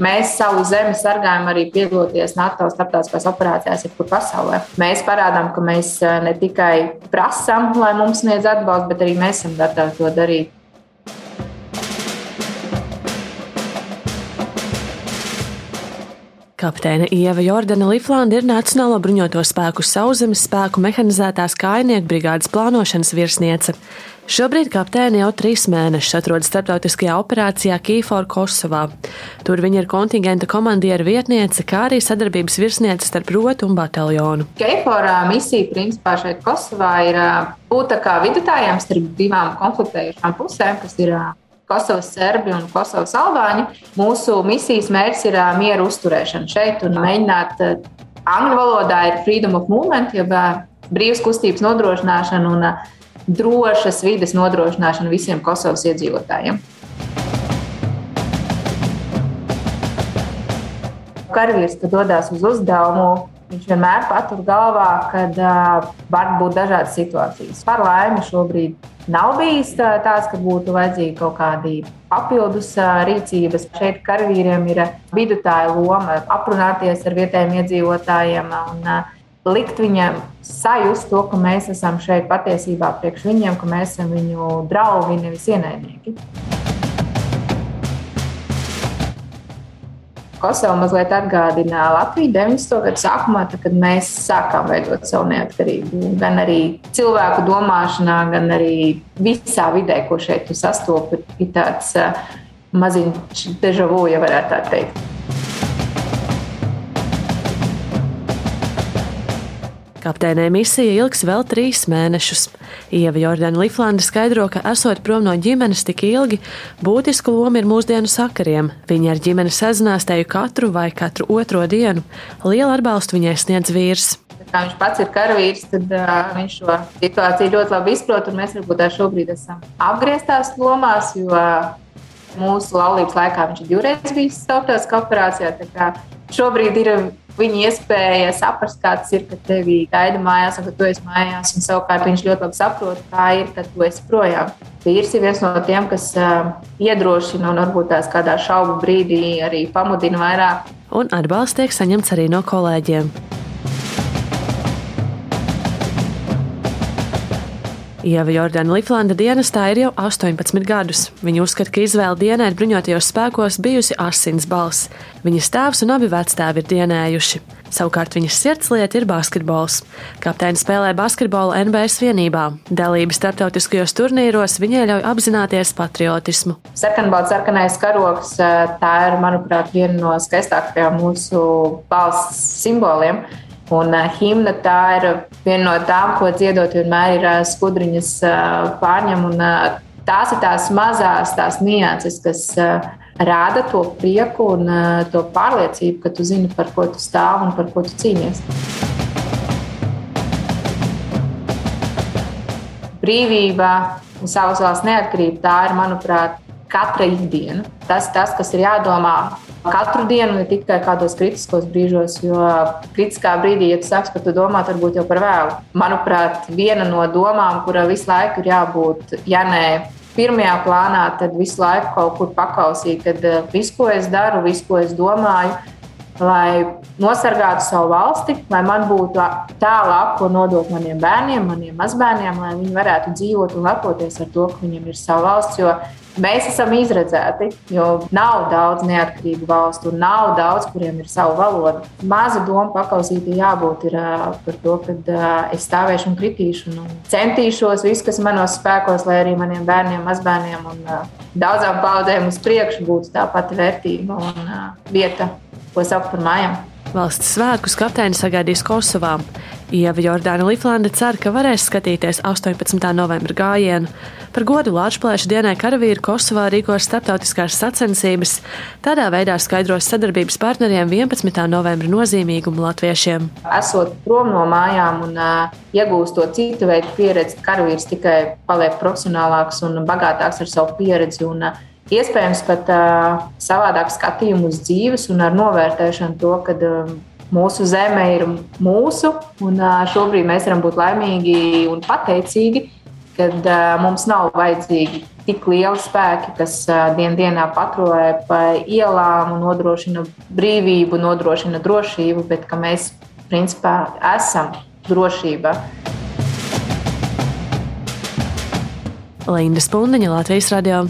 Mēs savu zemi sargājam arī piedaloties NATO starptautiskās operācijās, jebkur pasaulē. Mēs parādām, ka mēs ne tikai prasām, lai mums sniedz atbalstu, bet arī mēs esam gatavi to darīt. Kapteine Ieva Jordana Liflanda ir Nacionālo bruņoto spēku sauszemes spēku mehanizētās kājnieku brigādes plānošanas virsniece. Šobrīd kapteini jau trīs mēnešus atrodas starptautiskajā operācijā Kīfor Kosovā. Tur viņa ir kontingenta komandiera vietniece, kā arī sadarbības virsniece starp rotu un bataljonu. Kīfor misija principā šeit Kosovā ir būt kā vidutājiem starp divām konfliktējušām pusēm, kas ir Kosovas serbi un Kosovas albāņi. Mūsu misijas mērķis ir miera uzturēšana šeit un mēģināt angļu valodā ir freedom of movement, jeb brīvas kustības nodrošināšana un drošas vides nodrošināšana visiem Kosovas iedzīvotājiem. Karavīrs, kad dodas uz uzdevumu, viņš vienmēr patur galvā, ka uh, var būt dažādas situācijas. Par laimi šobrīd Nav bijis tāds, ka būtu vajadzīgi kaut kādi papildus rīcības. Šeit karavīriem ir vidutāja loma aprunāties ar vietējiem iedzīvotājiem un likt viņiem sajust to, ka mēs esam šeit patiesībā priekš viņiem, ka mēs esam viņu draugi, nevis ienaidnieki. Kosova mazliet atgādina Latviju 90. gadu sākumā, tad, kad mēs sākām veidot savu neatkarību. Gan arī cilvēku domāšanā, gan arī visā vidē, ko šeit sastopas, ir tāds maziņš dežavu, ja varētu tā teikt. Kapteinē misija ilgs vēl trīs mēnešus. Ieva Jordana Liflanda skaidro, ka esot prom no ģimenes tik ilgi, būtiska loma ir mūsdienu sakariem. Viņa ar ģimeni sazinās teju katru vai katru otro dienu. Lielu atbalstu viņai sniedz vīrs. Kā viņš pats ir karavīrs, tad uh, viņš šo situāciju ļoti labi izprot. Mēs varbūt šobrīd esam apgrieztās lomās, jo mūsu laulības laikā viņš ir divreiz bijis starptautiskā operācijā. Šobrīd ir viņa iespēja saprast, kāds ir, kad tevi gaida mājās, un ka tu esi mājās. Un savukārt viņš ļoti labi saprot, kā ir, kad tu esi projām. Vīrs ir viens no tiem, kas uh, iedrošina un varbūt tās kādā šaubu brīdī arī pamudina vairāk. Un atbalsts tiek saņemts arī no kolēģiem. Ieva Jordana Liflanda dienestā ir jau 18 gadus. Viņa uzskata, ka izvēle dienēt bruņotajos spēkos bijusi asins balss. Viņas tēvs un abi vectēvi ir dienējuši. Savukārt viņas sirdslieta ir basketbols. Kapteini spēlē basketbolu NBS vienībā. Dalība starptautiskajos turnīros viņai ļauj apzināties patriotismu. Sarkanbalts, sarkanais karoks, tā ir, manuprāt, viena no skaistākajām mūsu valsts simboliem. Un uh, himna tā ir viena no tām, ko dziedot vienmēr ir uh, skudriņas uh, pārņem. Un, uh, tās ir tās mazās tās nianses, kas uh, rāda to prieku un uh, to pārliecību, ka tu zini, par ko tu stāv un par ko tu cīnies. Brīvība un savas valsts neatkarība tā ir, manuprāt, katra ikdiena. Tas, tas kas ir jādomā Katru dienu, ne tikai kādos kritiskos brīžos, jo kritiskā brīdī, ja tu sāksi par to domāt, varbūt jau par vēlu. Manuprāt, viena no domām, kura visu laiku ir jābūt, ja ne pirmajā plānā, tad visu laiku kaut kur pakausīt, kad eh, viss, ko es daru, viss, ko es domāju, lai nosargātu savu valsti, lai man būtu tālāk, ko nodot maniem bērniem, maniem mazbērniem, lai viņi varētu dzīvot un lepoties ar to, ka viņiem ir sava valsts. Jo Mēs esam izredzēti, jo nav daudz neatkarīgu valstu nav daudz, kuriem ir sava valoda. Maza doma pakausīta jābūt ir, par to, ka es stāvēšu un kritīšu un centīšos visu, kas manos spēkos, lai arī maniem bērniem, mazbērniem un daudzām paudzēm uz priekšu būtu tā pati vērtība un vieta, ko sauc par mājām. Valsts svētkus kapteini sagaidīs Kosovā. Ieva Jordāna Liflanda cer, ka varēs skatīties 18. novembra gājienu. Par godu Latvijas dienai karavīri Kosovā rīkos starptautiskās sacensības. Tādā veidā skaidros sadarbības partneriem 11. novembra nozīmīgumu latviešiem. Esot prom no mājām un uh, iegūstot citu veidu pieredzi, karavīrs tikai paliek profesionālāks un bagātāks ar savu pieredzi. Un, uh, iespējams pat uh, savādāk skatījumu uz dzīves un ar novērtēšanu to, ka uh, mūsu zeme ir mūsu, un šobrīd mēs varam būt laimīgi un pateicīgi, kad mums nav vajadzīgi tik lieli spēki, kas dien dienā patrulē pa ielām un nodrošina brīvību, nodrošina drošību, bet ka mēs principā esam drošība. Linda Spundeņa, Latvijas radio.